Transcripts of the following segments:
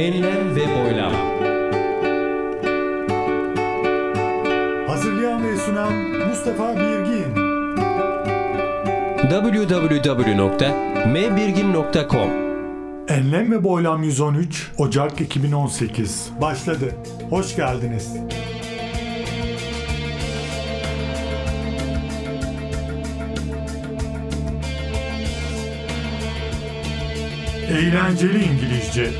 Enlem ve boylam. Hazırlayan ve sunan Mustafa Birgin. www.mbirgin.com Enlem ve Boylam 113 Ocak 2018 başladı. Hoş geldiniz. Eğlenceli İngilizce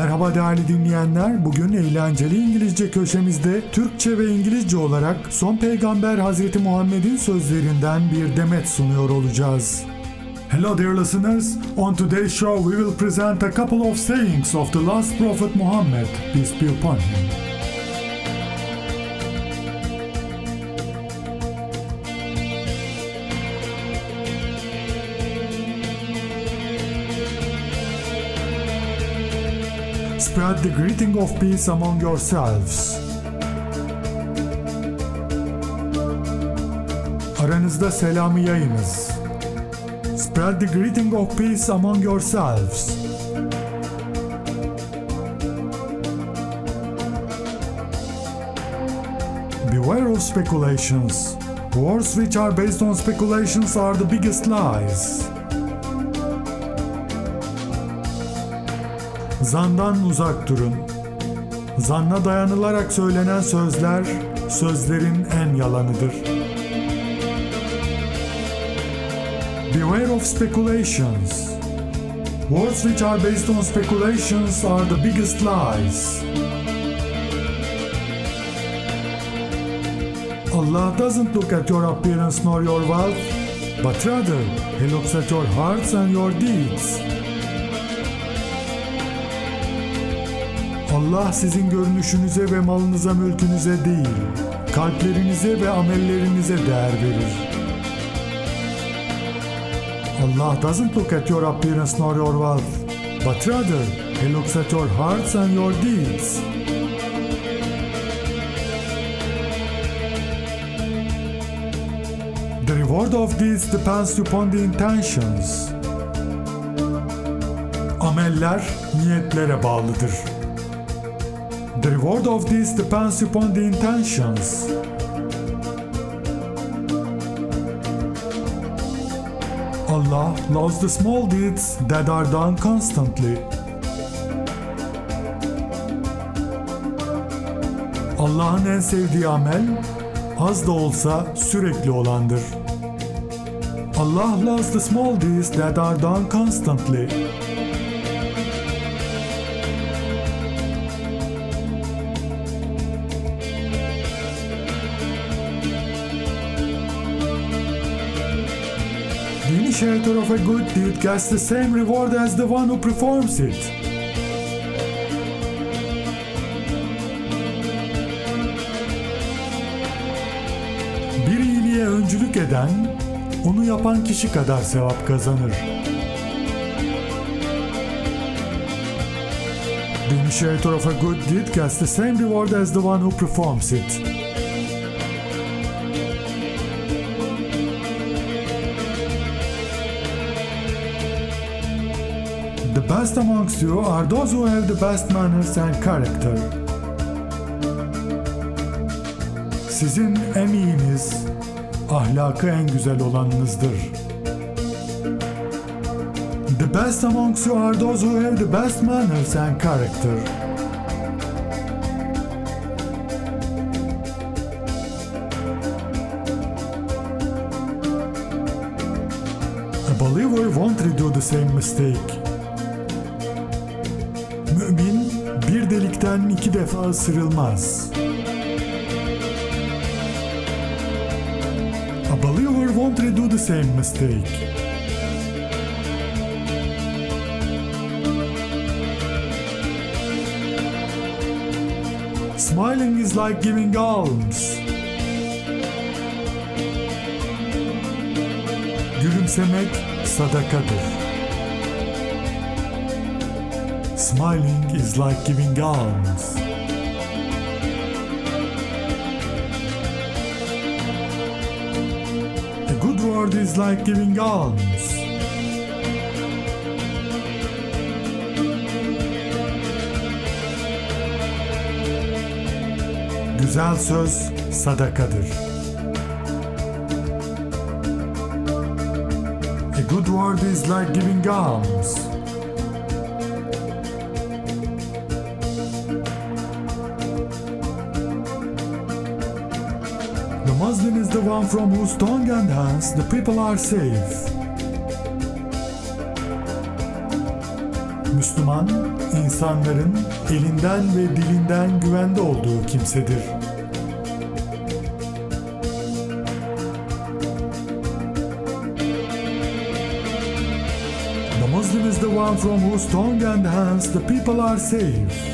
Merhaba değerli dinleyenler. Bugün eğlenceli İngilizce köşemizde Türkçe ve İngilizce olarak son peygamber Hazreti Muhammed'in sözlerinden bir demet sunuyor olacağız. Hello dear listeners. On today's show we will present a couple of sayings of the last prophet Muhammad, peace be upon him. Spread the greeting of peace among yourselves. Aranızda selamı yayınız. Spread the greeting of peace among yourselves. Beware of speculations. Wars which are based on speculations are the biggest lies. Zandan uzak durun. Zanna dayanılarak söylenen sözler, sözlerin en yalanıdır. Beware of speculations. Words which are based on speculations are the biggest lies. Allah doesn't look at your appearance nor your wealth, but rather, He looks at your hearts and your deeds. Allah sizin görünüşünüze ve malınıza mülkünüze değil, kalplerinize ve amellerinize değer verir. Allah doesn't look at your appearance nor your wealth, but rather He looks at your hearts and your deeds. The reward of deeds depends upon the intentions. Ameller niyetlere bağlıdır. The reward of this depends upon the intentions. Allah loves the small deeds that are done constantly. Allah'ın en sevdiği amel az da olsa sürekli olandır. Allah loves the small deeds that are done constantly. İnitiator of a good deed gets the same reward as the one who performs it. Bir iyiliğe öncülük eden, onu yapan kişi kadar sevap kazanır. The initiator of a good deed gets the same reward as the one who performs it. Best amongst you are those who have the best manners and character. Sizin en iyiniz, ahlakı en güzel olanınızdır. The best amongst you are those who have the best manners and character. A believer won't redo the same mistake. Mümin bir delikten iki defa ısırılmaz. A believer won't redo the same mistake. Smiling is like giving alms. Gülümsemek sadakadır. Smiling is like giving alms. A good word is like giving alms. Güzel söz sadakadır. A good word is like giving alms. Muslim is the one from whose tongue and hands the people are safe. Müslüman, insanların elinden ve dilinden güvende olduğu kimsedir. The Muslim is the one from whose tongue and hands the people are safe.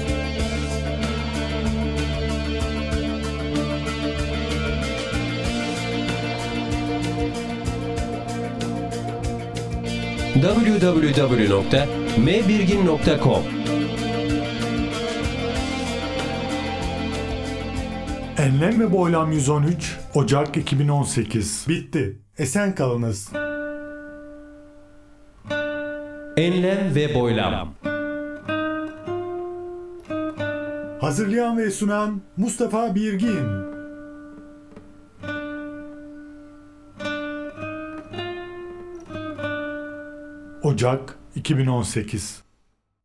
www.mbirgin.com Enlem ve Boylam 113 Ocak 2018 Bitti. Esen kalınız. Enlem ve boylam. Hazırlayan ve sunan Mustafa Birgin. Ocak 2018